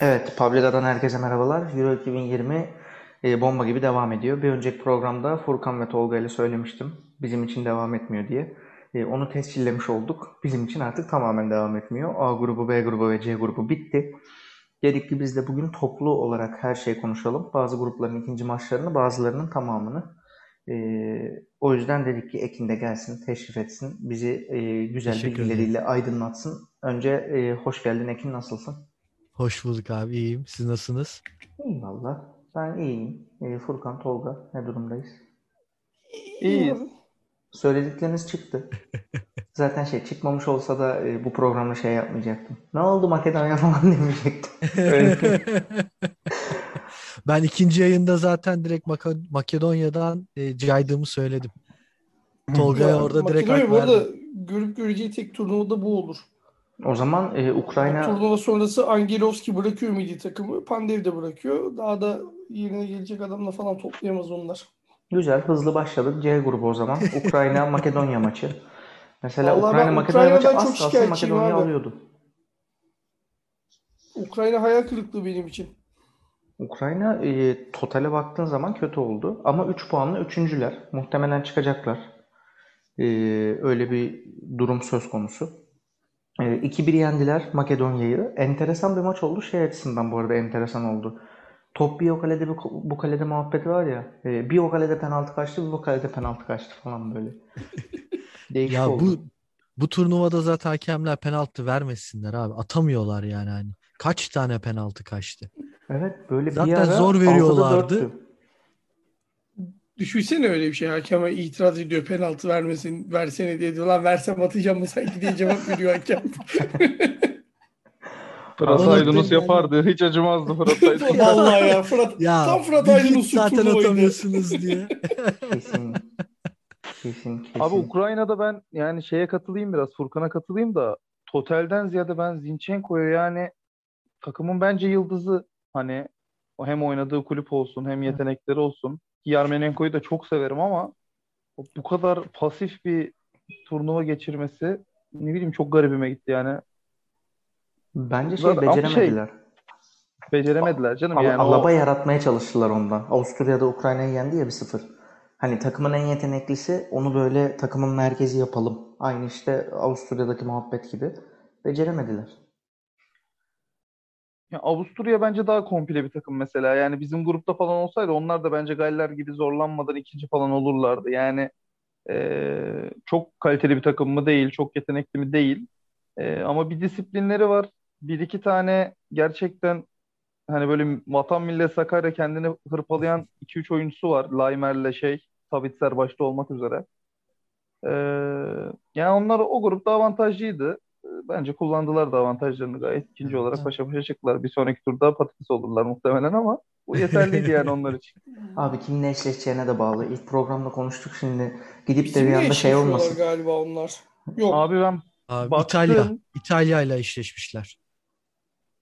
Evet, Publica'dan herkese merhabalar. Euro 2020 e, bomba gibi devam ediyor. Bir önceki programda Furkan ve Tolga ile söylemiştim. Bizim için devam etmiyor diye. E, onu tescillemiş olduk. Bizim için artık tamamen devam etmiyor. A grubu, B grubu ve C grubu bitti. Dedik ki biz de bugün toplu olarak her şeyi konuşalım. Bazı grupların ikinci maçlarını, bazılarının tamamını. E, o yüzden dedik ki Ekin de gelsin, teşrif etsin. Bizi e, güzel Teşekkür bilgileriyle aydınlatsın. Önce e, hoş geldin Ekin, nasılsın? Hoş bulduk abi iyiyim. Siz nasılsınız? İyiyim valla. Ben iyiyim. E, Furkan, Tolga ne durumdayız? İyiyiz. Söyledikleriniz çıktı. Zaten şey çıkmamış olsa da e, bu programda şey yapmayacaktım. Ne oldu Makedonya falan demeyecektim. Ben ikinci yayında zaten direkt Maka- Makedonya'dan e, caydığımı söyledim. Tolga'ya Ya, orada direkt Makedonya hak bu arada verdim. görüp göreceği tek turnuvada bu olur. O zaman e, Ukrayna Turnuva sonrası Angelovski bırakıyor milli takımı. Pandev de bırakıyor. Daha da yerine gelecek adamla falan toplayamaz onlar. güzel hızlı başladık. C grubu o zaman. Ukrayna Makedonya maçı. Mesela Vallahi Ukrayna Makedonya maçı Ukrayna'dan az çok kalsın Makedonya abi. alıyordu. Ukrayna hayal kırıklığı benim için. Ukrayna e, totale baktığın zaman kötü oldu. Ama 3 puanla üçüncüler. Muhtemelen çıkacaklar. E, öyle bir durum söz konusu. E, 2-1 yendiler Makedonya'yı. Enteresan bir maç oldu. Şey açısından bu arada enteresan oldu. Top bir o kalede bu, bu kalede muhabbeti var ya. e, bir o kalede penaltı kaçtı, bir o kalede penaltı kaçtı falan böyle. Değişik Ya oldu. bu bu turnuvada zaten hakemler penaltı vermesinler abi. Atamıyorlar yani hani. Kaç tane penaltı kaçtı? Evet böyle bir Zaten ara zor 6'da veriyorlardı. 4'tü. Düşünsene öyle bir şey. Hakeme itiraz ediyor penaltı vermesin, versene diye diyor. Lan versem atacağım mı sanki diye cevap veriyor hakem. Fırat Aydınus yapardı. Hiç acımazdı Fırat Aydınus. Vallahi ya Fırat. Ya tam Fırat Aydınus zaten atamıyorsunuz diye. Kesin. Kesin kesin. Abi Ukrayna'da ben yani şeye katılayım biraz. Furkan'a katılayım da totalden ziyade ben Zinchenko'yu yani takımın bence yıldızı hani o hem oynadığı kulüp olsun hem yetenekleri olsun. Ki Yarmolenko'yu da çok severim ama bu kadar pasif bir turnuva geçirmesi ne bileyim çok garibime gitti yani. Bence şey Zaten- ama şey, beceremediler. Beceremediler canım Al- yani o Alaba yaratmaya çalıştılar ondan. Avusturya'da Ukrayna'yı yendi ya 1-0. Hani takımın en yeteneklisi onu böyle takımın merkezi yapalım. Aynı işte Avusturya'daki muhabbet gibi. Beceremediler. Ya Avusturya bence daha komple bir takım mesela. Yani bizim grupta falan olsaydı onlar da bence Galler gibi zorlanmadan ikinci falan olurlardı. Yani eee, çok kaliteli bir takım mı değil, çok yetenekli mi değil. Eee, ama bir disiplinleri var. Bir iki tane gerçekten hani böyle vatan millet Sakarya kendini hırpalayan 2-3 oyuncusu var. Laimer'le şey, Savitzer başta olmak üzere. Eee, yani onlar o grupta avantajlıydı. Bence kullandılar da avantajlarını gayet. İkinci olarak paşa paşa çıktılar. Bir sonraki turda patates olurlar muhtemelen ama bu yeterliydi yani onlar için. Abi kiminle eşleşeceğine de bağlı. İlk programda konuştuk şimdi. Gidip de bir anda şey olmasın. galiba onlar. Yok. Abi ben Abi Baktım. İtalya. İtalya ile eşleşmişler.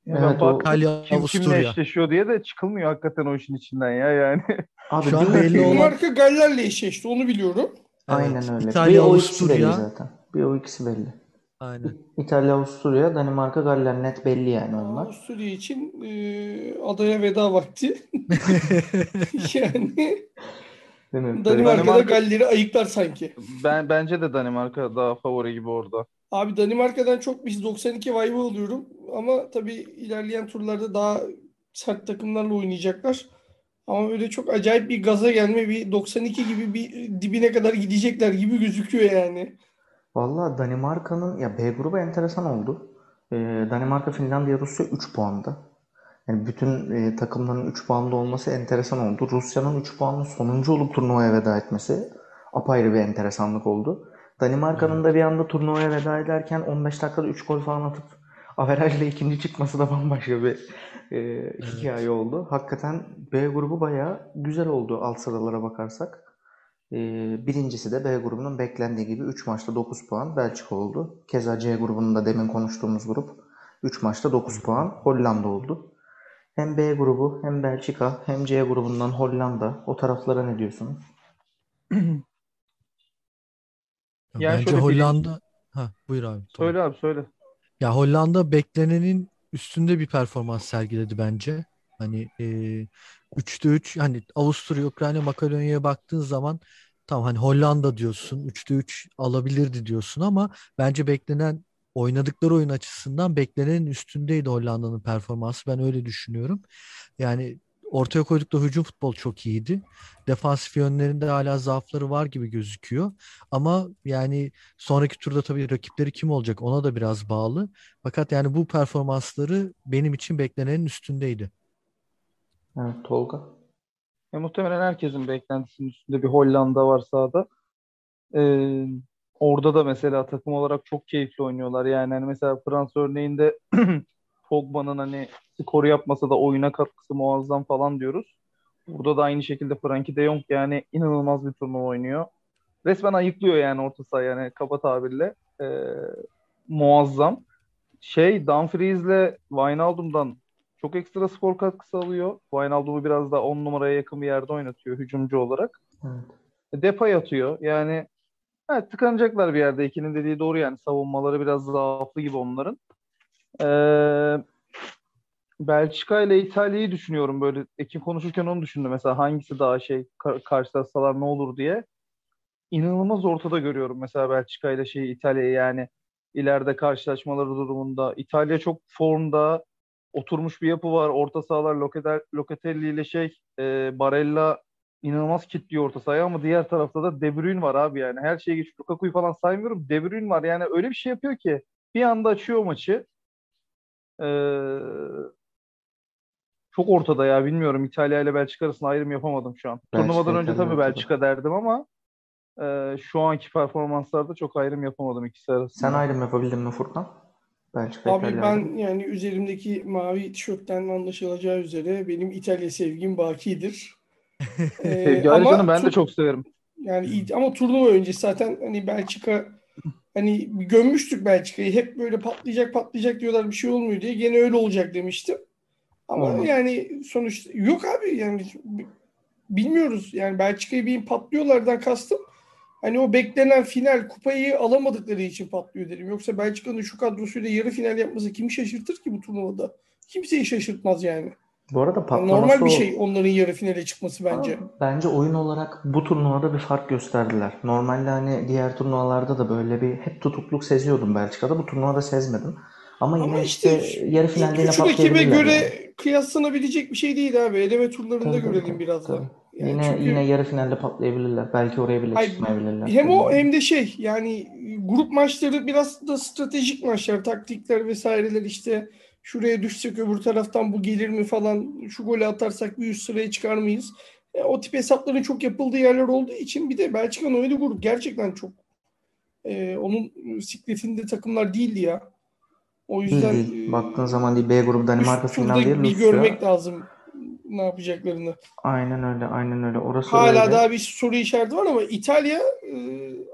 Evet, ben o- İtalya, kim kimle Avusturya. eşleşiyor diye de çıkılmıyor hakikaten o işin içinden ya yani. Abi Şu an belli olan- Danimarka Galler'le eşleşti onu biliyorum. Aynen Evet. öyle. İtalya, bir o ikisi belli Avusturya. zaten. Bir o ikisi belli. Aynen. İtalya, Avusturya, Danimarka, Galler net belli yani onlar. Avusturya için e, adaya veda vakti. yani Değil mi? Böyle- Danimarka'da Danimarka- Galler'i ayıklar sanki. Ben bence de Danimarka daha favori gibi orada. Abi Danimarka'dan çok biz 92 vibe alıyorum. Ama tabii ilerleyen turlarda daha sert takımlarla oynayacaklar. Ama böyle çok acayip bir gaza gelme bir 92 gibi bir dibine kadar gidecekler gibi gözüküyor yani. Vallahi Danimarka'nın ya B grubu enteresan oldu. Ee, Danimarka, Finlandiya, Rusya 3 puanda. Yani bütün e, takımların 3 puanda olması enteresan oldu. Rusya'nın 3 puanla sonuncu olup turnuvaya veda etmesi apayrı bir enteresanlık oldu. Danimarka'nın da bir anda turnuvaya veda ederken 15 dakikada 3 gol falan atıp averajla ikinci çıkması da bambaşka bir e, hikaye oldu. Hakikaten B grubu bayağı güzel oldu alt sıralara bakarsak. Ee, Birincisi de B grubunun beklendiği gibi 3 maçta 9 puan Belçika oldu. Keza C grubunun da demin konuştuğumuz grup 3 maçta 9 puan Hollanda oldu. Hem B grubu hem Belçika hem C grubundan Hollanda o taraflara ne diyorsunuz? Yani Bence şöyle Hollanda Ha buyur abi. Söyle abi söyle. Ya Hollanda beklenenin üstünde bir performans sergiledi bence. Hani e, 3'te 3 hani Avusturya, Ukrayna, Makedonya'ya baktığın zaman tamam hani Hollanda diyorsun 3'te 3 alabilirdi diyorsun ama bence beklenen oynadıkları oyun açısından beklenenin üstündeydi Hollanda'nın performansı. Ben öyle düşünüyorum. Yani ortaya koydukları hücum futbol çok iyiydi. Defansif yönlerinde hala zaafları var gibi gözüküyor. Ama yani sonraki turda tabii rakipleri kim olacak ona da biraz bağlı. Fakat yani bu performansları benim için beklenenin üstündeydi. Evet Tolga. E, muhtemelen herkesin beklentisinin üstünde bir Hollanda var sahada. Ee, orada da mesela takım olarak çok keyifli oynuyorlar. Yani hani mesela Fransa örneğinde Pogba'nın hani skoru yapmasa da oyuna katkısı muazzam falan diyoruz. Burada da aynı şekilde Frankie de Jong yani inanılmaz bir turnuva oynuyor. Resmen ayıklıyor yani orta saha yani kaba tabirle. Ee, muazzam. Şey Dumfries'le Wijnaldum'dan çok ekstra skor katkısı alıyor. Wijnaldum'u biraz daha 10 numaraya yakın bir yerde oynatıyor hücumcu olarak. Evet. Depay atıyor. Yani evet, tıkanacaklar bir yerde. İkinin dediği doğru yani. Savunmaları biraz zaaflı gibi onların. Ee, Belçika ile İtalya'yı düşünüyorum böyle. Ekin konuşurken onu düşündüm. Mesela hangisi daha şey kar- karşılaşsalar ne olur diye. İnanılmaz ortada görüyorum mesela Belçika ile şey İtalya'yı yani ileride karşılaşmaları durumunda. İtalya çok formda oturmuş bir yapı var. Orta sahalar Locatel- Locatelli ile şey e, Barella inanılmaz kilitliyor orta sahayı ama diğer tarafta da De Bruyne var abi yani. Her şeye geç Lukaku'yu falan saymıyorum. De Bruyne var yani öyle bir şey yapıyor ki bir anda açıyor maçı. Ee, çok ortada ya bilmiyorum. İtalya ile Belçika arasında ayrım yapamadım şu an. Belçika, Turnuvadan önce tabii. Belçika derdim ama e, şu anki performanslarda çok ayrım yapamadım ikisi arasında. Sen ayrım yapabildin mi Furkan? Belçika, Abi İtalya ben yani üzerimdeki mavi tişörtten anlaşılacağı üzere benim İtalya sevgim bakidir. Ee, Sevgi ama canım ben de çok severim. Yani ama turnuva öncesi zaten hani Belçika hani gömmüştük Belçika'yı. Hep böyle patlayacak patlayacak diyorlar bir şey olmuyor diye. Gene öyle olacak demiştim. Ama Olmadı. yani sonuçta yok abi yani bilmiyoruz. Yani Belçika'yı bir patlıyorlardan kastım. Hani o beklenen final kupayı alamadıkları için patlıyor dedim. Yoksa Belçika'nın şu kadrosuyla yarı final yapması kimi şaşırtır ki bu turnuvada? Kimseyi şaşırtmaz yani. Bu arada Yani patlaması normal bir şey onların yarı finale çıkması bence. Bence oyun olarak bu turnuvada bir fark gösterdiler. Normalde hani diğer turnuvalarda da böyle bir hep tutukluk seziyordum Belçika'da. Bu turnuvada sezmedim. Ama yine Ama işte işte yarı finalde yine Üç rakibe patlayabilirler göre yani. kıyaslanabilecek bir şey değil abi. Eleme turlarında Tabii, görelim tabii, biraz tabii. Yani Yine çünkü yine yarı finalde patlayabilirler. Belki oraya bile Hayır, çıkmayabilirler. hem o hem de şey yani grup maçları biraz da stratejik maçlar, taktikler vesaireler işte şuraya düşsek öbür taraftan bu gelir mi falan, şu golü atarsak bir üst sıraya çıkar mıyız? E, o tip hesapların çok yapıldığı yerler olduğu için bir de Belçika'nın oynadığı grup gerçekten çok e, onun sikletinde takımlar değildi ya. O Değil yüzden değil. e, Baktığın zaman değil. B grubu Danimarka, turda Finlandiya, bir görmek lazım ne yapacaklarını. Aynen öyle. Aynen öyle. Orası Hala öyle. daha bir soru işareti var ama İtalya e,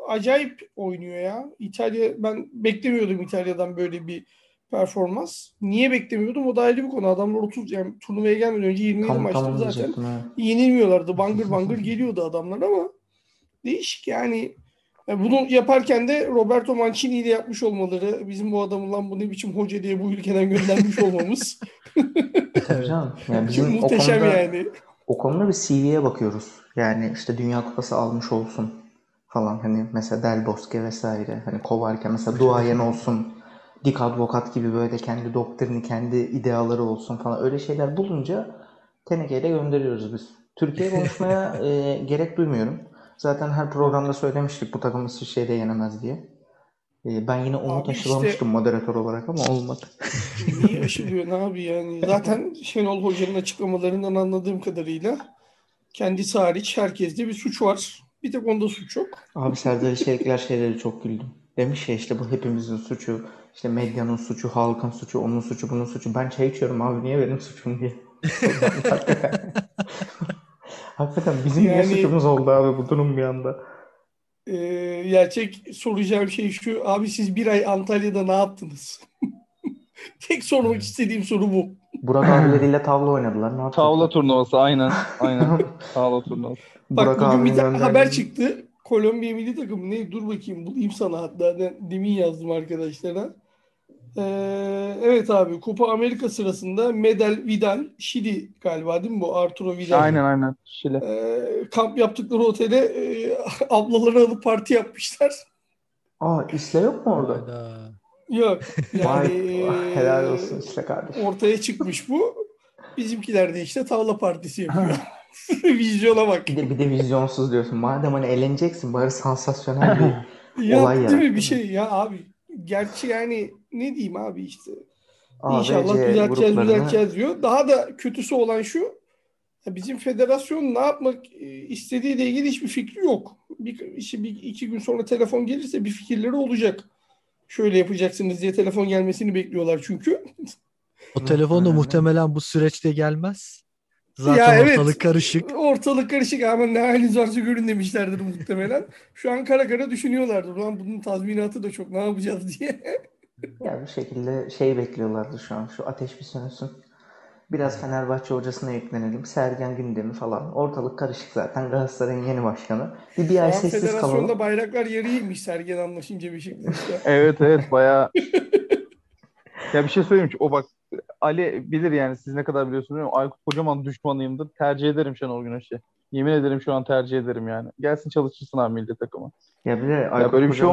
acayip oynuyor ya. İtalya ben beklemiyordum İtalya'dan böyle bir performans. Niye beklemiyordum? O da ayrı bir konu. Adamlar 30 yani turnuvaya gelmeden önce 27 Tam maçtı tam zaten. Yenilmiyorlardı. Bangır bangır geliyordu adamlar ama değişik yani. Yani bunu yaparken de Roberto Mancini ile yapmış olmaları, bizim bu adamı lan bu ne biçim hoca diye bu ülkeden göndermiş olmamız Tabii canım. Yani çok bizim o muhteşem konuda yani. O konuda bir CV'ye bakıyoruz. Yani işte Dünya Kupası almış olsun falan hani mesela Del Bosque vesaire hani kovarken mesela duayen olsun dik advokat gibi böyle kendi doktrini kendi ideaları olsun falan öyle şeyler bulunca tenekeyle gönderiyoruz biz. Türkiye konuşmaya e, gerek duymuyorum. Zaten her programda söylemiştik bu takım şeyde yenemez diye. E, ben yine Abi aşılamıştım işte- moderatör olarak ama olmadı. Niye aşılıyor ne abi yani? Zaten Şenol Hoca'nın açıklamalarından anladığım kadarıyla kendisi hariç herkeste bir suç var. Bir tek onda suç yok. Abi Serdar İşerikler şeyleri çok güldüm. Demiş ya işte bu hepimizin suçu, işte medyanın suçu, halkın suçu, onun suçu, bunun suçu. Ben çay içiyorum abi niye benim suçum diye. Hakikaten. Bizim niye Yani- suçumuz oldu abi bu durum bir anda. Ee, gerçek soracağım şey şu. Abi siz bir ay Antalya'da ne yaptınız? Tek sormak istediğim soru bu. Burak abileriyle tavla oynadılar. Ne? Tavla turnuvası aynen. Aynen. Tavla turnuvası. Bak Burak bugün bir tane haber çıktı. Kolombiya milli takımı ne? Dur bakayım bulayım sana hatta. Ben demin yazdım arkadaşlara. Ee, evet abi Kupa Amerika sırasında Medel Vidal, Şili galiba değil mi bu Arturo Vidal? Aynen aynen. Şile. Ee, kamp yaptıkları otele e, ablaları alıp parti yapmışlar. Aa İsle yok mu orada? Hayda. Yok Vay yani helal e, olsun İsle kardeşim. ortaya çıkmış bu. Bizimkiler de işte tavla partisi yapıyor. Vizyona bak. Bir de, bir de vizyonsuz diyorsun. Madem hani eğleneceksin bari sansasyonel bir Ya olay değil yarat, mi bir şey ya abi. Gerçi yani ne diyeyim abi işte. ABC İnşallah düzelteceğiz gruplarını düzelteceğiz diyor. Daha da kötüsü olan şu. Bizim federasyon ne yapmak e, istediğiyle ilgili hiçbir fikri yok. Bir, işte bir iki gün sonra telefon gelirse bir fikirleri olacak. Şöyle yapacaksınız diye telefon gelmesini bekliyorlar çünkü. O telefon da muhtemelen bu süreçte gelmez. Zaten Ya evet. ortalık karışık. Ortalık karışık ama ne haliniz varsa görün demişlerdir muhtemelen. Şu an kara kara düşünüyorlardır. Ulan bunun tazminatı da çok ne yapacağız diye. Ya bir şekilde şey bekliyorlardı şu an. Şu ateş bir sönsün. Biraz Fenerbahçe hocasına yüklenelim. Sergen gündemi falan. Ortalık karışık zaten. Galatasaray'ın yeni başkanı. Bir, bir ay sessiz federasyonda kalalım. bayraklar yarıymış Sergen anlaşınca Beşiktaş'ta. Evet evet bayağı. Ya bir şey söyleyeyim. O bak Ali bilir yani siz ne kadar biliyorsunuz bilmiyorum. Aykut Kocaman düşmanıyımdır. Tercih ederim Şenol Güneş'i. Yemin ederim şu an tercih ederim yani. Gelsin çalışırsın abi milli takımı. Ya bir de Aykut böyle bir şey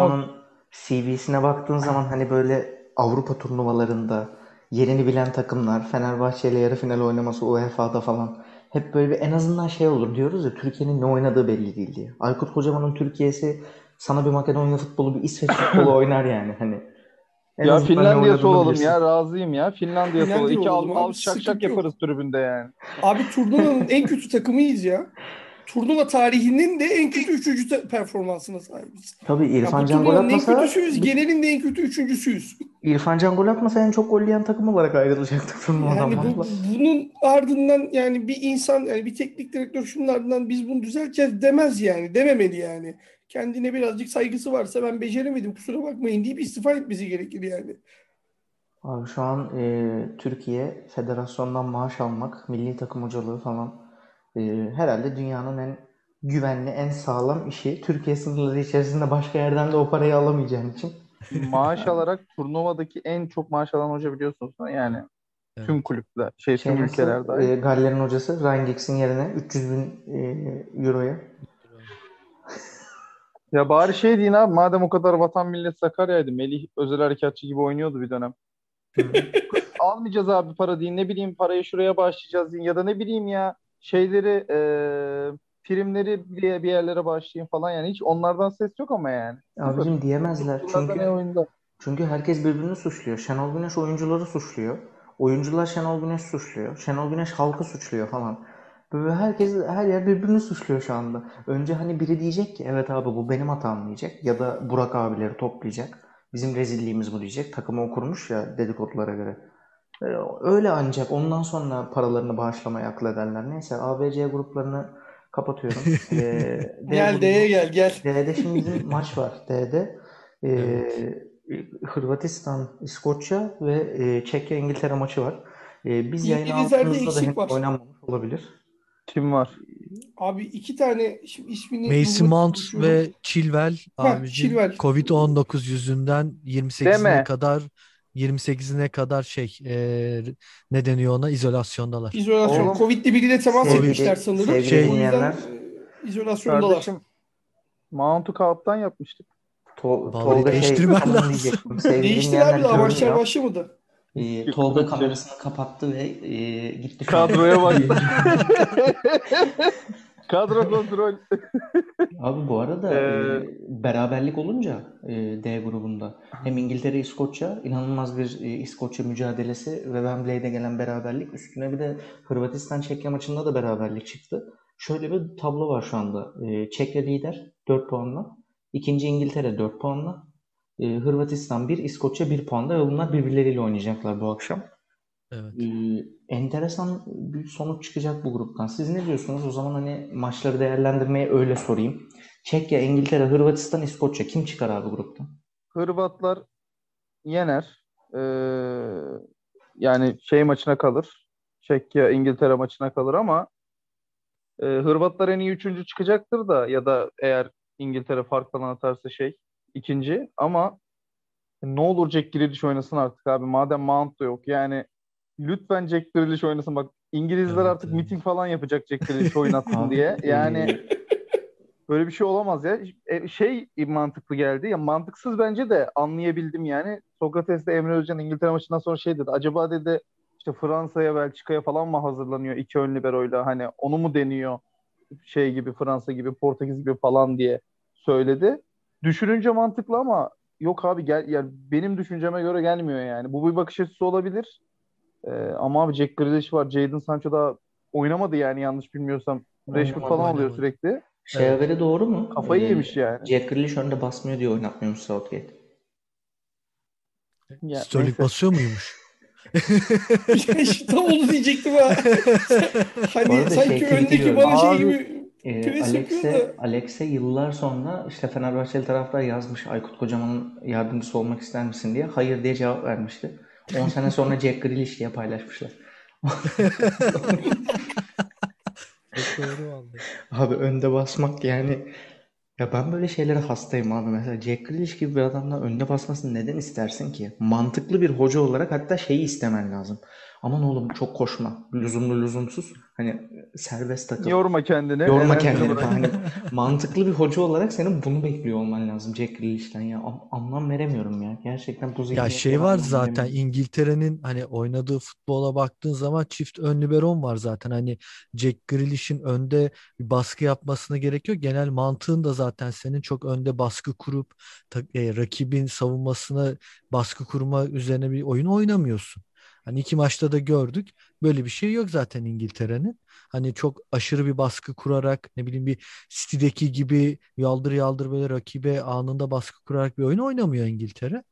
CV'sine baktığın zaman hani böyle Avrupa turnuvalarında yerini bilen takımlar, Fenerbahçe ile yarı final oynaması UEFA'da falan hep böyle bir en azından şey olur diyoruz ya Türkiye'nin ne oynadığı belli değil diye. Aykut Kocaman'ın Türkiye'si sana bir Makedonya futbolu, bir İsveç futbolu oynar yani hani. En ya Finlandiya'sı olalım ya razıyım ya. Finlandiya'sı olalım. Finlandiya İki al, al şak şak yaparız tribünde yani. Abi turnuvanın en kötü takımıyız ya. Turnuva tarihinin de en kötü üçüncü performansına sahibiz. Tabii Ya İrfan bu Can gol turnuvanın en atmasa kötüsüyüz, genelin de en kötü üçüncüsüyüz. İrfan Can gol atmasa en çok gol yiyen takım olarak ayrılacaktık turnuvadan Yani bu, bunun ardından yani bir insan yani bir teknik direktör şunun ardından biz bunu düzelteceğiz demez yani. Dememeli yani. Kendine birazcık saygısı varsa ben beceremedim kusura bakmayın deyip istifa etmesi gerekir yani. Abi şu an e, Türkiye federasyondan maaş almak, milli takım hocalığı falan e, herhalde dünyanın en güvenli, en sağlam işi. Türkiye sınırları içerisinde başka yerden de o parayı alamayacağın için. Maaş alarak turnuvadaki en çok maaş alan hoca biliyorsunuz. Yani Evet. tüm kulüpler, şey Şey tüm ülkelerde. e, Galler'in hocası Ryan Giggs'in yerine 300 bin e, euroya. Ya bari şey deyin abi madem o kadar vatan millet Sakarya'ydı. Melih özel harekatçı gibi oynuyordu bir dönem. Almayacağız abi para deyin. Ne bileyim parayı şuraya bağışlayacağız deyin. Ya da ne bileyim ya şeyleri e, primleri bir, bir yerlere bağışlayın falan yani. Hiç onlardan ses yok ama yani. Sıfır. Abicim diyemezler Bunlardan çünkü oyunda? Çünkü herkes birbirini suçluyor. Şenol Güneş oyuncuları suçluyor. Oyuncular Şenol Güneş suçluyor. Şenol Güneş halkı suçluyor falan. Böyle herkes her yer birbirini suçluyor şu anda. Önce hani biri diyecek ki evet abi bu benim hatam diyecek. Ya da Burak abileri toplayacak. Bizim rezilliğimiz bu diyecek. Takımı o kurmuş ya dedikodulara göre. Ee, Öyle ancak ondan sonra paralarını bağışlamaya akıl ederler. Neyse ABC gruplarını kapatıyorum. Ee, D Gel D'ye gel gel. D'de şimdi bizim maç var. D'de e, Hırvatistan, İskoçya ve e, Çekya, İngiltere maçı var. E, biz yayın İngilizlerde aldığımızda da eksik henüz oynanmamış olabilir. Kim var? Abi iki tane şimdi ismini Mason Mount ve Chilwell abicim Chilwell. Covid-19 yüzünden 28'ine Deme. kadar 28'ine kadar şey e, ne deniyor ona izolasyondalar. İzolasyon. Oğlum, Covid'li biriyle temas sevgili- etmişler sanırım. sevgili O yüzden e, izolasyondalar. Kardeşim Mount'u kaptan yapmıştık. To- Vallahi Tolga şey değiştirmen tamam lazım. Değiştiler abi daha maçlar başlamadı. E, Tolga kamerasını kapattı ve e, gitti. Kadroya bak. Kadro kontrol. Abi bu arada Ee, e, beraberlik olunca e, D grubunda hem İngiltere İskoçya inanılmaz bir e, İskoçya mücadelesi ve Wembley'de gelen beraberlik üstüne bir de Hırvatistan Çekya maçında da beraberlik çıktı. Şöyle bir tablo var şu anda. Çekya lider 4 puanla. İkinci İngiltere 4 puanla. Hırvatistan 1, İskoçya 1 puanla ve bunlar birbirleriyle oynayacaklar bu akşam. Evet. Ee, enteresan bir sonuç çıkacak bu gruptan. Siz ne diyorsunuz? O zaman hani maçları değerlendirmeye öyle sorayım. Çekya, İngiltere, Hırvatistan, İskoçya kim çıkar abi gruptan? Hırvatlar yener. Ee, yani şey maçına kalır. Çekya İngiltere maçına kalır ama e, Hırvatlar en iyi üçüncü çıkacaktır da ya da eğer İngiltere fark falan atarsa şey ikinci ama ne olur Jack Grealish oynasın artık abi. Madem Mount da yok. Yani lütfen Jack Grealish oynasın. Bak İngilizler Evet, artık evet. miting falan yapacak Jack Grealish oynatsın diye. Yani böyle bir şey olamaz ya. E, Şey mantıklı geldi. Ya mantıksız bence de anlayabildim yani. Sokrates'le Emre Özcan İngiltere maçından sonra şey dedi. Acaba dedi işte Fransa'ya, Belçika'ya falan mı hazırlanıyor iki ön liberoyla? Hani onu mu deniyor? Şey gibi Fransa gibi, Portekiz gibi falan diye söyledi. Düşününce mantıklı ama yok abi gel yani benim düşünceme göre gelmiyor yani. Bu bir bakış açısı olabilir. Ee, ama abi Jack Grealish var. Jadon Sancho da oynamadı yani yanlış bilmiyorsam. Rashford falan oynamadı. sürekli. Şey Evet. doğru mu? Kafayı Ee, yemiş yani. Jack Grealish önde basmıyor diye oynatmıyormuş Southgate. Ya, Sterling neyse. basıyor muymuş? İşte Tam onu diyecektim ha. Bu Hani sanki şey öndeki bana şey gibi yapıyor Alex'e. Alex'e yıllar sonra işte Fenerbahçeli taraftar yazmış Aykut Kocaman'ın yardımcısı olmak ister misin diye. Hayır diye cevap vermişti. 10 sene sonra Jack Grealish diye paylaşmışlar. Abi önde basmak yani ya ben böyle şeylere hastayım abi. Mesela Jack Grealish gibi bir adamla önde basmasını neden istersin ki? Mantıklı bir hoca olarak hatta şeyi istemen lazım. Aman oğlum çok koşma. Lüzumlu lüzumsuz. Hani serbest takıl. Yorma kendini. Yorma kendini falan. Hani mantıklı bir hoca olarak senin bunu bekliyor olman lazım Jack Grealish'ten ya. An- anlam veremiyorum ya. Gerçekten bu Ya şey var zaten. İngiltere'nin hani oynadığı futbola baktığın zaman çift ön liberon var zaten. Hani Jack Grealish'in önde bir baskı yapmasına gerek yok. Genel mantığın da zaten senin çok önde baskı kurup e, rakibin savunmasına baskı kurma üzerine bir oyun oynamıyorsun. Hani iki maçta da gördük. Böyle bir şey yok zaten İngiltere'nin. Hani çok aşırı bir baskı kurarak ne bileyim bir City'deki gibi yaldır yaldır böyle rakibe anında baskı kurarak bir oyun oynamıyor İngiltere.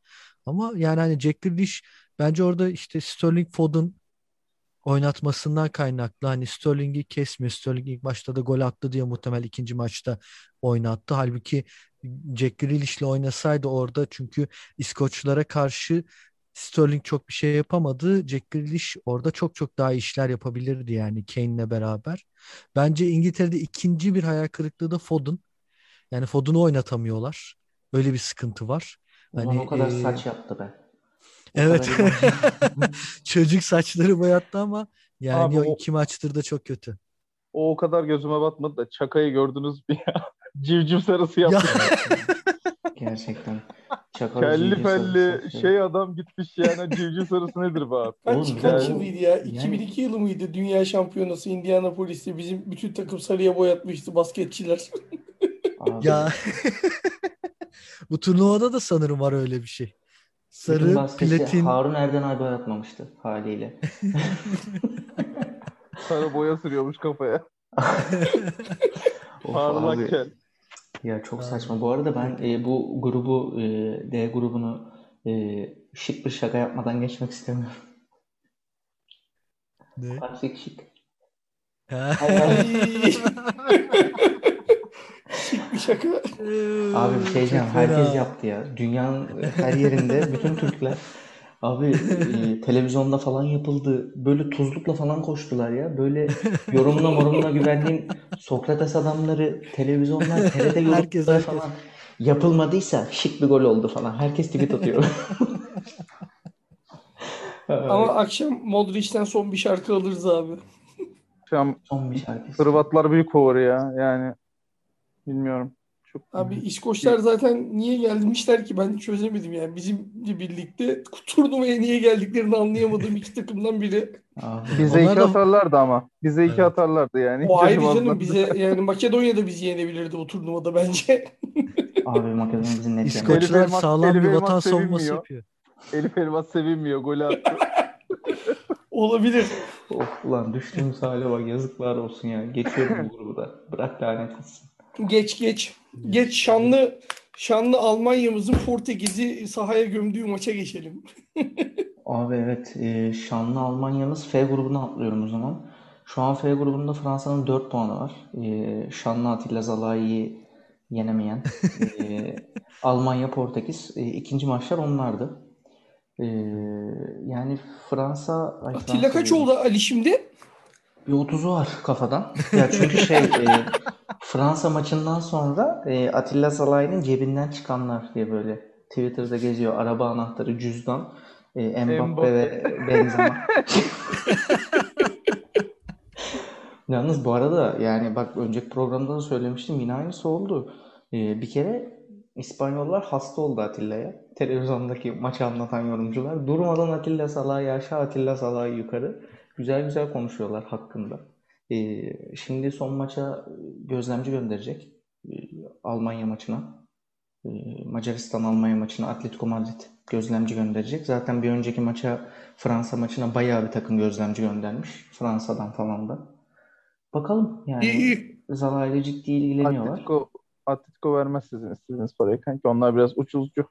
Ama yani hani Jack Grealish bence orada işte Sterling Foden oynatmasından kaynaklı. Hani Sterling'i kesmiyor. Sterling ilk maçta da gol attı diye muhtemel ikinci maçta oynattı. Halbuki Jack Grealish'le oynasaydı orada çünkü İskoçlara karşı Sterling çok bir şey yapamadı. Jack Grealish orada çok çok daha işler yapabilirdi yani Kane'le beraber. Bence İngiltere'de ikinci bir hayal kırıklığı da Foden. Yani Foden'u oynatamıyorlar. Öyle bir sıkıntı var. Ulan Hani o kadar e, saç yaptı be. O Evet. Çocuk saçları boyattı ama yani Abi o iki maçtır da çok kötü. O o kadar gözüme batmadı da Çaka'yı gördünüz mü ya? Civciv sarısı Ya yaptı. Gerçekten. Çakal Kelli yapıyor. şey adam gitmiş yani civciv sarısı nedir be abi? Kaç, kaç ya- yılıydı ya? yani- 2002 yılı mıydı? Dünya Şampiyonası Indianapolis'te bizim bütün takım sarıya boyatmıştı basketçiler. Ya bu turnuvada da sanırım var öyle bir şey. Sarı, platin. Harun Erdenay boyatmamıştı haliyle. Sarı boya sürüyormuş kafaya. Parlak kel. Ya çok saçma. Bu arada ben e, bu grubu e, D grubunu e, şık bir şaka yapmadan geçmek istemiyorum. Ne? Artık şık. Şık bir şaka. Abi bir şey diyeceğim. Herkes yaptı ya. Dünyanın her yerinde bütün Türkler abi e, televizyonda falan yapıldı. Böyle tuzlukla falan koştular ya. Böyle yorumla morumla güvendiğin Sokrates adamları, televizyonlar, TRT Herkes, yorumcuları herkes. falan yapılmadıysa şık bir gol oldu falan. Herkes tweet atıyor. Ama akşam Modric'ten son bir şarkı alırız abi. An Son bir şarkı. Hırvatlar büyük favori ya. Yani bilmiyorum. Çok Abi İskoçlar zaten niye gelmişler ki ben çözemedim yani. Bizimle birlikte turnuvaya niye geldiklerini anlayamadığım iki takımdan biri. Bize Onlar iki da- atarlardı ama. Bize iki Evet. atarlardı yani. O ayrı canım bize yani Makedonya da bizi yenebilirdi bu turnuvada bence. abi Makedonya bizi net. İskoçlar Elmas- sağlam Elif bir Elmas vatan savunması sevinmiyor. yapıyor. Elif Elmas sevinmiyor. Golü attı. Olabilir. Of ulan düştüğümüz hale bak yazıklar olsun ya. Geçiyorum bu grubu da. Bırak lanet gitsin. Geç geç. Geç şanlı şanlı Almanya'mızın Portekiz'i sahaya gömdüğü maça geçelim. Abi evet e, şanlı Almanya'mız F grubuna atlıyorum o zaman. Şu an F grubunda Fransa'nın 4 puanı var. E, şanlı Atilla Zalai'yi yenemeyen e, Almanya, Portekiz. E, ikinci maçlar onlardı. E, yani Fransa ay, Atilla Fransa kaç oldu Ali şimdi? Bir 30'u var kafadan. Ya çünkü şey e, Fransa maçından sonra e, Atilla Zalai'nin cebinden çıkanlar diye böyle Twitter'da geziyor. Araba anahtarı, cüzdan, e, Mbappe Mbappe. ve Benzema. Yalnız bu arada yani bak önceki programda da söylemiştim yine aynısı oldu. Ee, bir kere İspanyollar hasta oldu Atilla'ya. Televizyondaki maçı anlatan yorumcular. Durmadan Atilla Salah'ı aşağı, Atilla Salah'ı yukarı. Güzel güzel konuşuyorlar hakkında. Ee, şimdi son maça gözlemci gönderecek. Ee, Almanya maçına. Ee, Macaristan-Almanya maçına Atletico Madrid gözlemci gönderecek. Zaten bir önceki maça Fransa maçına bayağı bir takım gözlemci göndermiş. Fransa'dan falan da. Bakalım yani. Zaha ile ciddi ilgileniyorlar. Atletico, Atletico vermez sizin istediğiniz parayı kanki. Onlar biraz ucuzcu.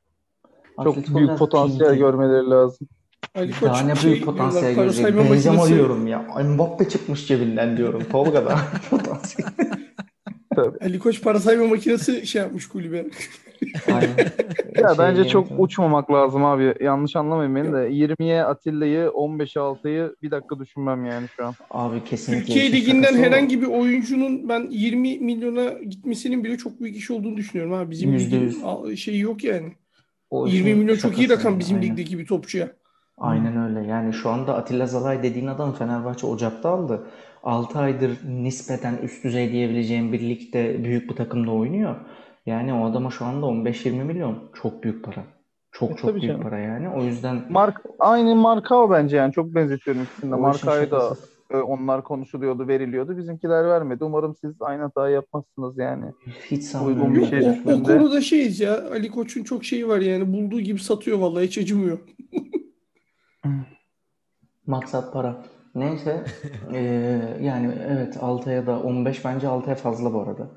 Çok Atletico büyük biraz potansiyel pinti. görmeleri lazım. Ali Koç Daha ne şey büyük potansiyel diyorlar, para görecek. Benzema makinesi. diyorum ya. Mbappe çıkmış cebinden diyorum. Tolga da potansiyel. Ali Koç para sayma makinesi şey yapmış kulübe. Aynen. Ya Şey bence çok yönetimi. uçmamak lazım abi. Yanlış anlamayın beni de. 20'ye Atilla'yı, 15'e Altay'ı bir dakika düşünmem yani şu an. Abi kesinlikle Türkiye Ligi'nden herhangi bir oyuncunun ben 20 milyona gitmesinin bile çok büyük iş olduğunu düşünüyorum abi. Bizim Yüzde ligin yüz. al- şeyi yok yani. O 20 işin milyon çok iyi rakam bizim aynen. ligdeki bir topçuya. Aynen öyle. Yani şu anda Atilla Zalay dediğin adam Fenerbahçe Ocak'ta aldı. 6 aydır nispeten üst düzey diyebileceğim bir ligde büyük bir takımda oynuyor. Yani o adama şu anda 15-20 milyon çok büyük para. Çok E, çok büyük canım. para yani. O yüzden Mark, aynı Markao bence yani. Çok benzetiyorum ikisini o Markao'yu da e, onlar konuşuluyordu, veriliyordu. Bizimkiler vermedi. Umarım siz aynı hatayı yapmazsınız yani. Hiç sanmıyorum. Uygun bir şey o, o düşündüğünde. konuda şeyiz ya. Ali Koç'un çok şeyi var yani. Bulduğu gibi satıyor vallahi hiç acımıyor. Maksat para. Neyse eee, yani evet Altay'a da 15 bence Altay'a fazla bu arada.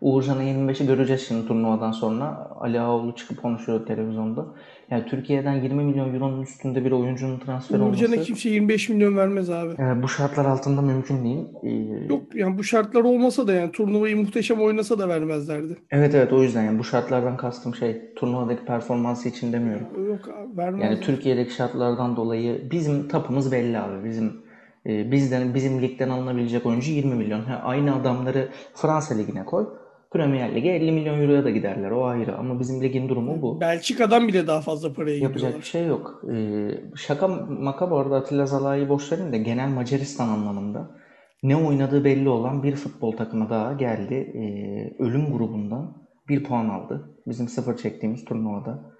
Uğurcan'ın 25'i göreceğiz şimdi turnuvadan sonra. Ali Ağaoğlu çıkıp konuşuyor televizyonda. Yani Türkiye'den 20 milyon euronun üstünde bir oyuncunun transfer Uğurcan'a olması kimse 25 milyon vermez abi. e, bu şartlar altında mümkün değil. Eee, Yok yani bu şartlar olmasa da yani turnuvayı muhteşem oynasa da vermezlerdi. evet evet o yüzden yani bu şartlardan kastım şey turnuvadaki performansı için demiyorum. Yok abi vermez. Yani Türkiye'deki şartlardan dolayı bizim tapımız belli abi. Bizim e, bizden bizim ligden alınabilecek oyuncu 20 milyon. Ha, aynı adamları Fransa ligine koy. Premier Lig'e 50 milyon euroya da giderler. O ayrı. Ama bizim ligin durumu bu. Belçika'dan bile daha fazla paraya Yapacak bir şey yok. Ee, şaka maka bu arada Atilla Zalai'yi boş verin de genel Macaristan anlamında ne oynadığı belli olan bir futbol takımı daha geldi. Ee, ölüm grubundan bir puan aldı. Bizim sıfır çektiğimiz turnuvada.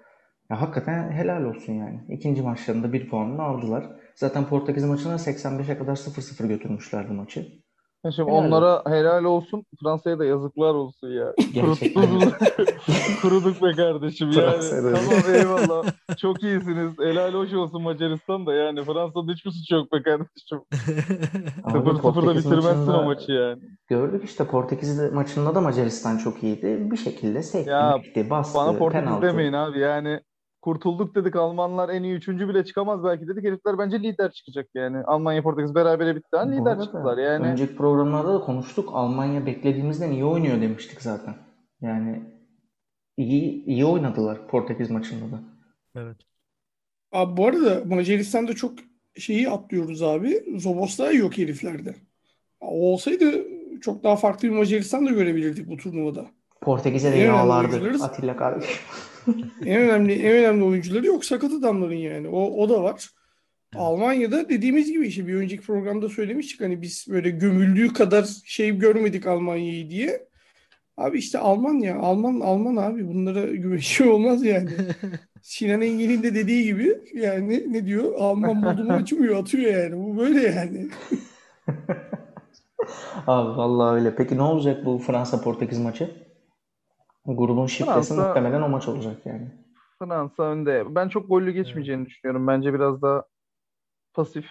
Ya hakikaten helal olsun yani. İkinci maçlarında bir puanını aldılar. Zaten Portekiz maçına 85'e kadar 0-0 götürmüşlerdi maçı. Şimdi Helal onlara helal olsun. Fransa'ya da yazıklar olsun ya. Gerçekten. Kuruttunuz. Kuruduk be kardeşim yani. Tamam eyvallah. Çok iyisiniz. Helal hoş olsun Macaristan da yani. Fransa'da hiçbir suç yok be kardeşim. Abi 0-0'da Portekiz bitirmezsin o maçı yani. Gördük işte Portekiz maçında da Macaristan çok iyiydi. Bir şekilde sekti, bastı, Bana Portekiz penaltı. demeyin abi yani. Kurtulduk dedik Almanlar en iyi üçüncü bile çıkamaz belki dedik. Herifler bence lider çıkacak yani. Almanya Portekiz berabere bitti. Ha, lider çıktılar yani. Önceki programlarda da konuştuk. Almanya beklediğimizden iyi oynuyor demiştik zaten. Yani iyi iyi oynadılar Portekiz maçında da. Evet. Abi bu arada Macaristan'da çok şeyi atlıyoruz abi. Zoboslay yok heriflerde. O olsaydı çok daha farklı bir Macaristan da görebilirdik bu turnuvada. Portekiz'e de yağlardı. Atilla kardeşim. En önemli en önemli oyuncuları yok sakat adamların yani. O o da var. Almanya'da dediğimiz gibi işte bir önceki programda söylemiştik hani biz böyle gömüldüğü kadar şey görmedik Almanya'yı diye. Abi işte Almanya, Alman Alman abi bunlara güven şey olmaz yani. Sinan Engin'in de dediği gibi yani ne diyor? Alman buldu mu açmıyor, atıyor yani. Bu böyle yani. Abi vallahi öyle. Peki ne olacak bu Fransa Portekiz maçı? Grubun şifresi Fransa- muhtemelen o maç olacak yani. Fransa önde. Ben çok gollü geçmeyeceğini düşünüyorum. Bence biraz daha pasif.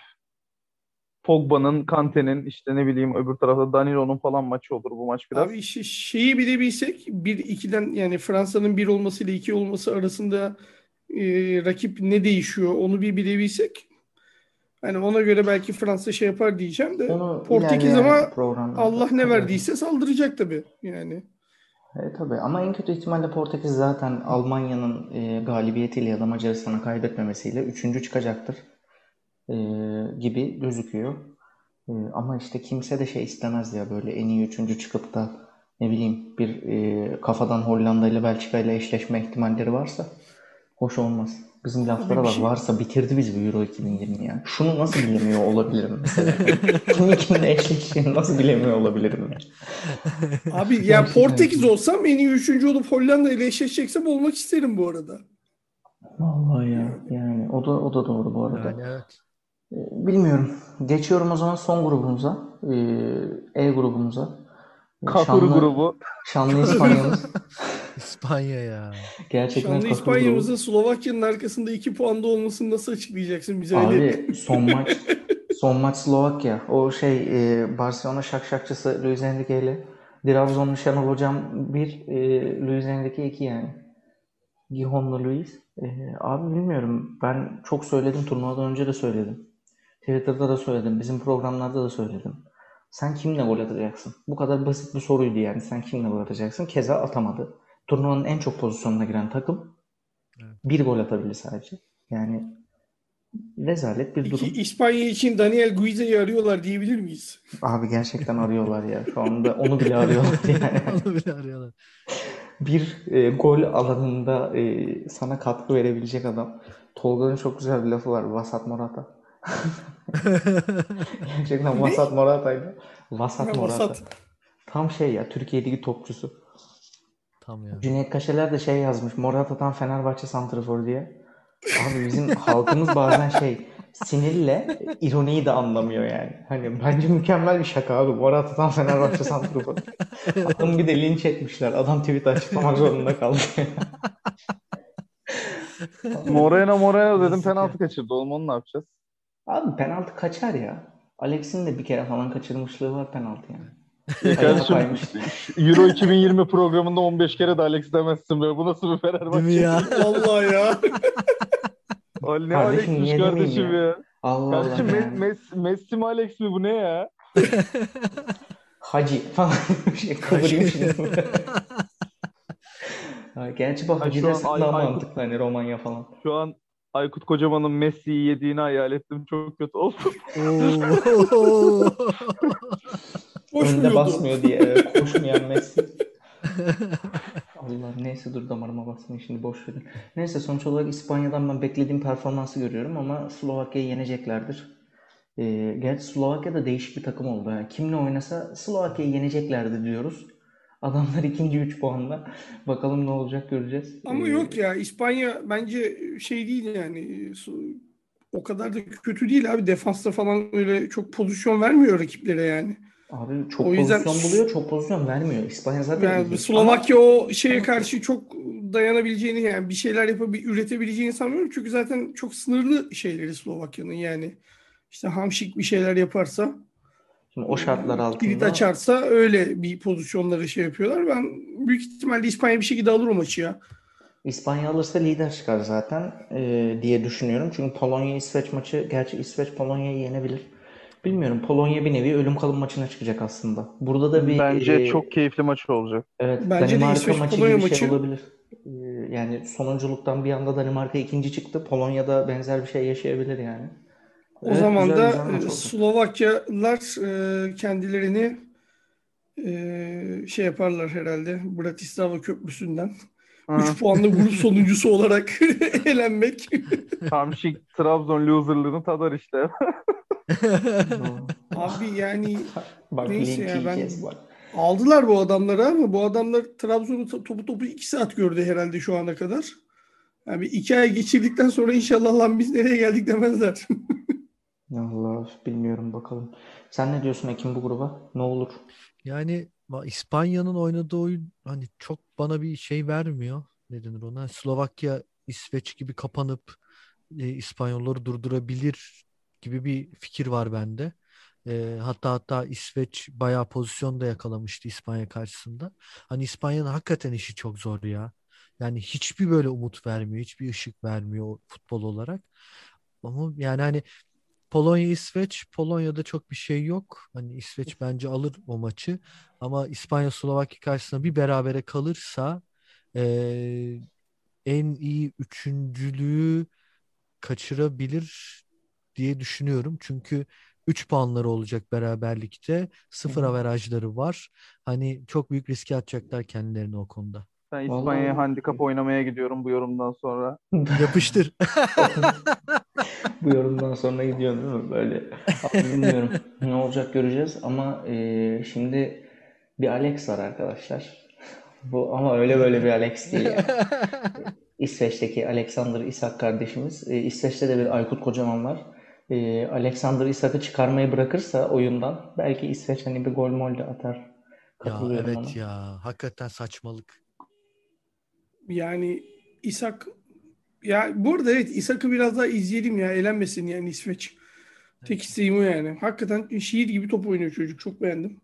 Pogba'nın, Kante'nin işte ne bileyim öbür tarafta Danilo'nun falan maçı olur bu maç biraz. Abi işte şeyi bilebilsek bir ikiden yani Fransa'nın bir olması ile iki olması arasında e, rakip ne değişiyor onu bir bilebilsek hani ona göre belki Fransa şey yapar diyeceğim de Onu Portekiz ama Allah ne verdiyse saldıracak tabii yani. E, tabii ama en kötü ihtimalle Portekiz zaten Almanya'nın e, galibiyetiyle ya da Macaristan'a kaybetmemesiyle üçüncü çıkacaktır e, gibi gözüküyor. E, ama işte kimse de şey istemez ya böyle en iyi üçüncü çıkıp da ne bileyim bir e, kafadan Hollanda ile Belçika ile eşleşme ihtimalleri varsa Hoş olmaz. Bizim laflara bak şey- varsa bitirdi bizi bu Euro 2020 ya. Şunu nasıl bilemiyor olabilirim mesela? Kimin kimle eşleştiğini nasıl bilemiyor olabilirim ya? Abi ya Gerçekten. Portekiz olsam en iyi üçüncü olup Hollanda ile eşleşeceksem olmak isterim bu arada. Vallahi ya. Yani o da o da doğru bu arada. Yani evet. Ee, Bilmiyorum. Geçiyorum o zaman son grubumuza. Ee, E grubumuza. Şanlı, grubu. şanlı İspanya'mız. İspanya ya. Gerçekten kahır grubu. İspanya'mızın Slovakya'nın arkasında iki puanda olmasını nasıl açıklayacaksın bize öyle? Abi son maç son maç Slovakya. O şey e, Barcelona şakşakçısı Luis Enrique ile Trabzonlu Şenol Hocam 1, e, Luis Enrique 2 yani. Gijonlu Luis. E, abi bilmiyorum. Ben çok söyledim. Turnuvadan önce de söyledim. Twitter'da da söyledim. Bizim programlarda da söyledim. Sen kimle gol atacaksın? Bu kadar basit bir soruydu yani. Sen kimle gol atacaksın? Keza atamadı. Turnuvanın en çok pozisyonuna giren takım Evet. bir gol atabildi sadece. Yani rezalet bir durum. İspanya için Daniel Guiza'yı arıyorlar diyebilir miyiz? Abi gerçekten arıyorlar ya. Şu anda onu bile arıyorlar yani. Onu bile arıyorlar. Bir e, gol alanında e, sana katkı verebilecek adam. Tolga'nın çok güzel bir lafı var. Vasat Morata. Gerçekten Vasat Morata'ydı. Vasat Ha, Morata. vasat. Tam şey ya Türkiye'deki topçusu. Tam ya. Cüneyt Kaşeler de şey yazmış. Morata'dan Fenerbahçe santrafor diye. Abi bizim halkımız bazen şey sinirle ironiyi de anlamıyor yani. Hani bence mükemmel bir şaka abi. Morata'dan Fenerbahçe santrafor. Adamı bir de linç etmişler. Adam tweet açıklamak zorunda kaldı. Moreno Moreno dedim penaltı kaçırdı. Oğlum onu ne yapacağız? Abi penaltı kaçar ya. Alex'in de bir kere falan kaçırmışlığı var penaltı yani. Ya kardeşim. Euro 2020 programında 15 kere de Alex demezsin be. Bu nasıl bir Değil mi Fenerbahçe? ya? Vallahi ya. Al ne Kardeşim, Alex'miş kardeşim ya? ya. Allah Allah Kardeşim yani. Me- Messi, Messi mi Alex mi bu ne ya? Hacı falan bir şey kıvırayım şimdi. Gerçi bu Ha, Hacı Ay- daha Aykut- mantıklı hani Romanya falan. Şu an Aykut Kocaman'ın Messi'yi yediğini hayal ettim. Çok kötü oldu. Oo. Önde Koşmuyordu. basmıyor diye evet, koşmayan Messi. Allah neyse dur damarıma basmayın şimdi boş verin. Neyse sonuç olarak İspanya'dan ben beklediğim performansı görüyorum ama Slovakya'yı yeneceklerdir. Ee, gerçi Slovakya da değişik bir takım oldu. Yani kimle oynasa Slovakya'yı yeneceklerdi diyoruz. Adamlar ikinci 3 puanla. Bakalım ne olacak göreceğiz. Ama Ee, yok ya İspanya bence şey değil yani o kadar da kötü değil abi defansta falan öyle çok pozisyon vermiyor rakiplere yani. Abi çok O yüzden- pozisyon buluyor, çok pozisyon vermiyor. İspanya zaten Yani iyi. Slovakya o şeye karşı çok dayanabileceğini yani bir şeyler yapabil üretebileceğini sanmıyorum. Çünkü zaten çok sınırlı şeyleri Slovakya'nın yani. İşte Hamşik bir şeyler yaparsa, Şimdi o şartlar kilit altında açarsa öyle bir pozisyonları şey yapıyorlar. Ben büyük ihtimalle İspanya bir şekilde alır o maçı ya. İspanya alırsa lider çıkar zaten e, diye düşünüyorum. Çünkü Polonya-İsveç maçı, gerçi İsveç Polonya'yı yenebilir. Bilmiyorum. Polonya bir nevi ölüm kalım maçına çıkacak aslında. Burada da bir Bence e, çok keyifli maç olacak. evet Bence de Danimarka İsveç maçı Polonya gibi bir şey maçı- olabilir. E, yani sonunculuktan bir anda Danimarka ikinci çıktı. Polonya'da benzer bir şey yaşayabilir yani. O Evet, zaman güzel da güzel e, oldu. Slovakyalılar e, kendilerini e, şey yaparlar herhalde Bratislava Köprüsü'nden. Hı. 3 puanlı grup sonuncusu olarak elenmek. Hamşik Trabzon loserlığını tadar işte. Abi yani Bak Neyse ya, ben- bak. aldılar bu adamları ama bu adamlar Trabzon'u to- topu topu 2 saat gördü herhalde şu ana kadar. Yani bir iki ay geçirdikten sonra inşallah lan biz nereye geldik demezler. Allah bilmiyorum bakalım. Sen ne diyorsun Ekim bu gruba? Ne olur? Yani İspanya'nın oynadığı oyun hani çok bana bir şey vermiyor. Ne denir ona? Slovakya, İsveç gibi kapanıp e, İspanyolları durdurabilir gibi bir fikir var bende. E, hatta hatta İsveç bayağı pozisyon da yakalamıştı İspanya karşısında. Hani İspanya'nın hakikaten işi çok zor ya. Yani hiçbir böyle umut vermiyor, hiçbir ışık vermiyor futbol olarak. Ama yani hani Polonya İsveç Polonya'da çok bir şey yok. Hani İsveç bence alır o maçı. Ama İspanya Slovakya karşısında bir berabere kalırsa eee, en iyi üçüncülüğü kaçırabilir diye düşünüyorum. Çünkü 3 puanları olacak beraberlikte. Sıfır Hı hı. averajları var. Hani çok büyük riske atacaklar kendilerini o konuda. Ben Vallahi- İspanya'ya handikap oynamaya gidiyorum bu yorumdan sonra. Yapıştır. Bu yorumdan sonra gidiyor değil mi? Böyle. Bilmiyorum. Ne olacak göreceğiz ama e, şimdi bir Alex var arkadaşlar. Bu ama öyle böyle bir Alex değil yani. İsveç'teki Alexander Isak kardeşimiz. E, İsveç'te de bir Aykut Kocaman var. E, Alexander Isak'ı çıkarmayı bırakırsa oyundan belki İsveç hani bir gol mol de atar. Ya evet ona. ya. Hakikaten saçmalık. Yani İshak ya bu arada evet İshak'ı biraz daha izleyelim ya elenmesin yani İsveç. Tek isteğim o yani. Hakikaten şiir gibi top oynuyor çocuk. Çok beğendim.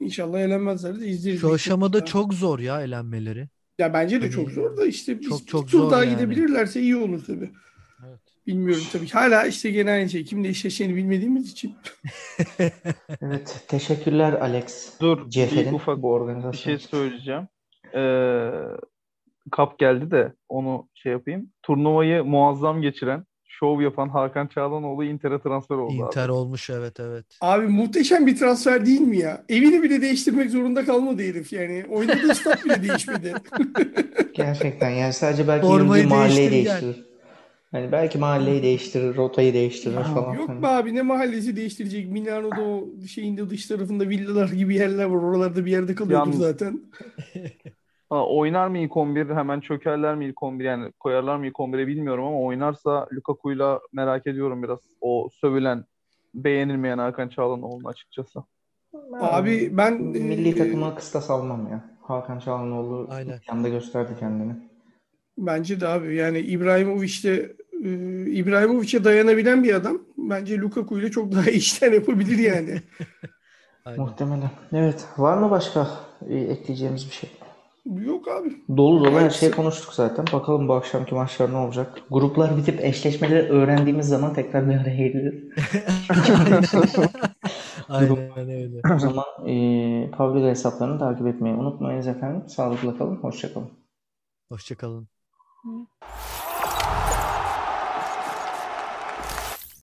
İnşallah elenmezler de izleriz. Şu aşamada Ya. çok zor ya elenmeleri. Ya bence de Hani çok zor da işte bir, çok bir çok tur zor daha yani. gidebilirlerse iyi olur tabii. Bilmiyorum tabii. Hala işte gene aynı şey. Kimle eşleşeceğini bilmediğimiz için. Evet, teşekkürler Alex. Dur, bir ufak bu bir organizasyon şey için. söyleyeceğim. Ee, kap geldi de onu şey yapayım. Turnuvayı muazzam geçiren, şov yapan Hakan Çağlanoğlu Inter'e transfer oldu Inter abi. olmuş evet evet. Abi muhteşem bir transfer değil mi ya? Evini bile değiştirmek zorunda kalmadı herif yani. Oynadığı stat bile değişmedi. Gerçekten yani sadece belki Formayı yürüdüğü mahalleyi değiştir gel. Hani belki mahalleyi değiştirir, rotayı değiştirir falan. Yok be abi ne mahallesi değiştirecek? Milano'da o şeyinde dış tarafında villalar gibi yerler var. Oralarda bir yerde kalıyordur Yalnız- zaten. Ha, oynar mı ilk 11 hemen çökerler mi ilk 11 yani koyarlar mı ilk 11'e bilmiyorum ama oynarsa Lukaku'yla merak ediyorum biraz. O sövülen, beğenilmeyen Hakan Çağlanoğlu'nu açıkçası. Abi ben milli e, takıma kıstas almam ya. Hakan Çalhanoğlu Aynen. yanda gösterdi kendini. bence de abi yani İbrahimovic de e, İbrahimovic'e dayanabilen bir adam. Bence Lukaku ile çok daha iyi işler yapabilir yani. Aynen. Muhtemelen. Evet. Var mı başka e, ekleyeceğimiz bir şey? Yok abi. Dolu dolu her sık- konuştuk zaten. Bakalım bu akşamki maçlar ne olacak? Gruplar bitip eşleşmeleri öğrendiğimiz zaman tekrar bir araya geliriz. Aynen öyle. O zaman e, Pavlika hesaplarını takip etmeyi unutmayınız efendim. Sağlıkla kalın. Hoşça kalın. Hoşçakalın.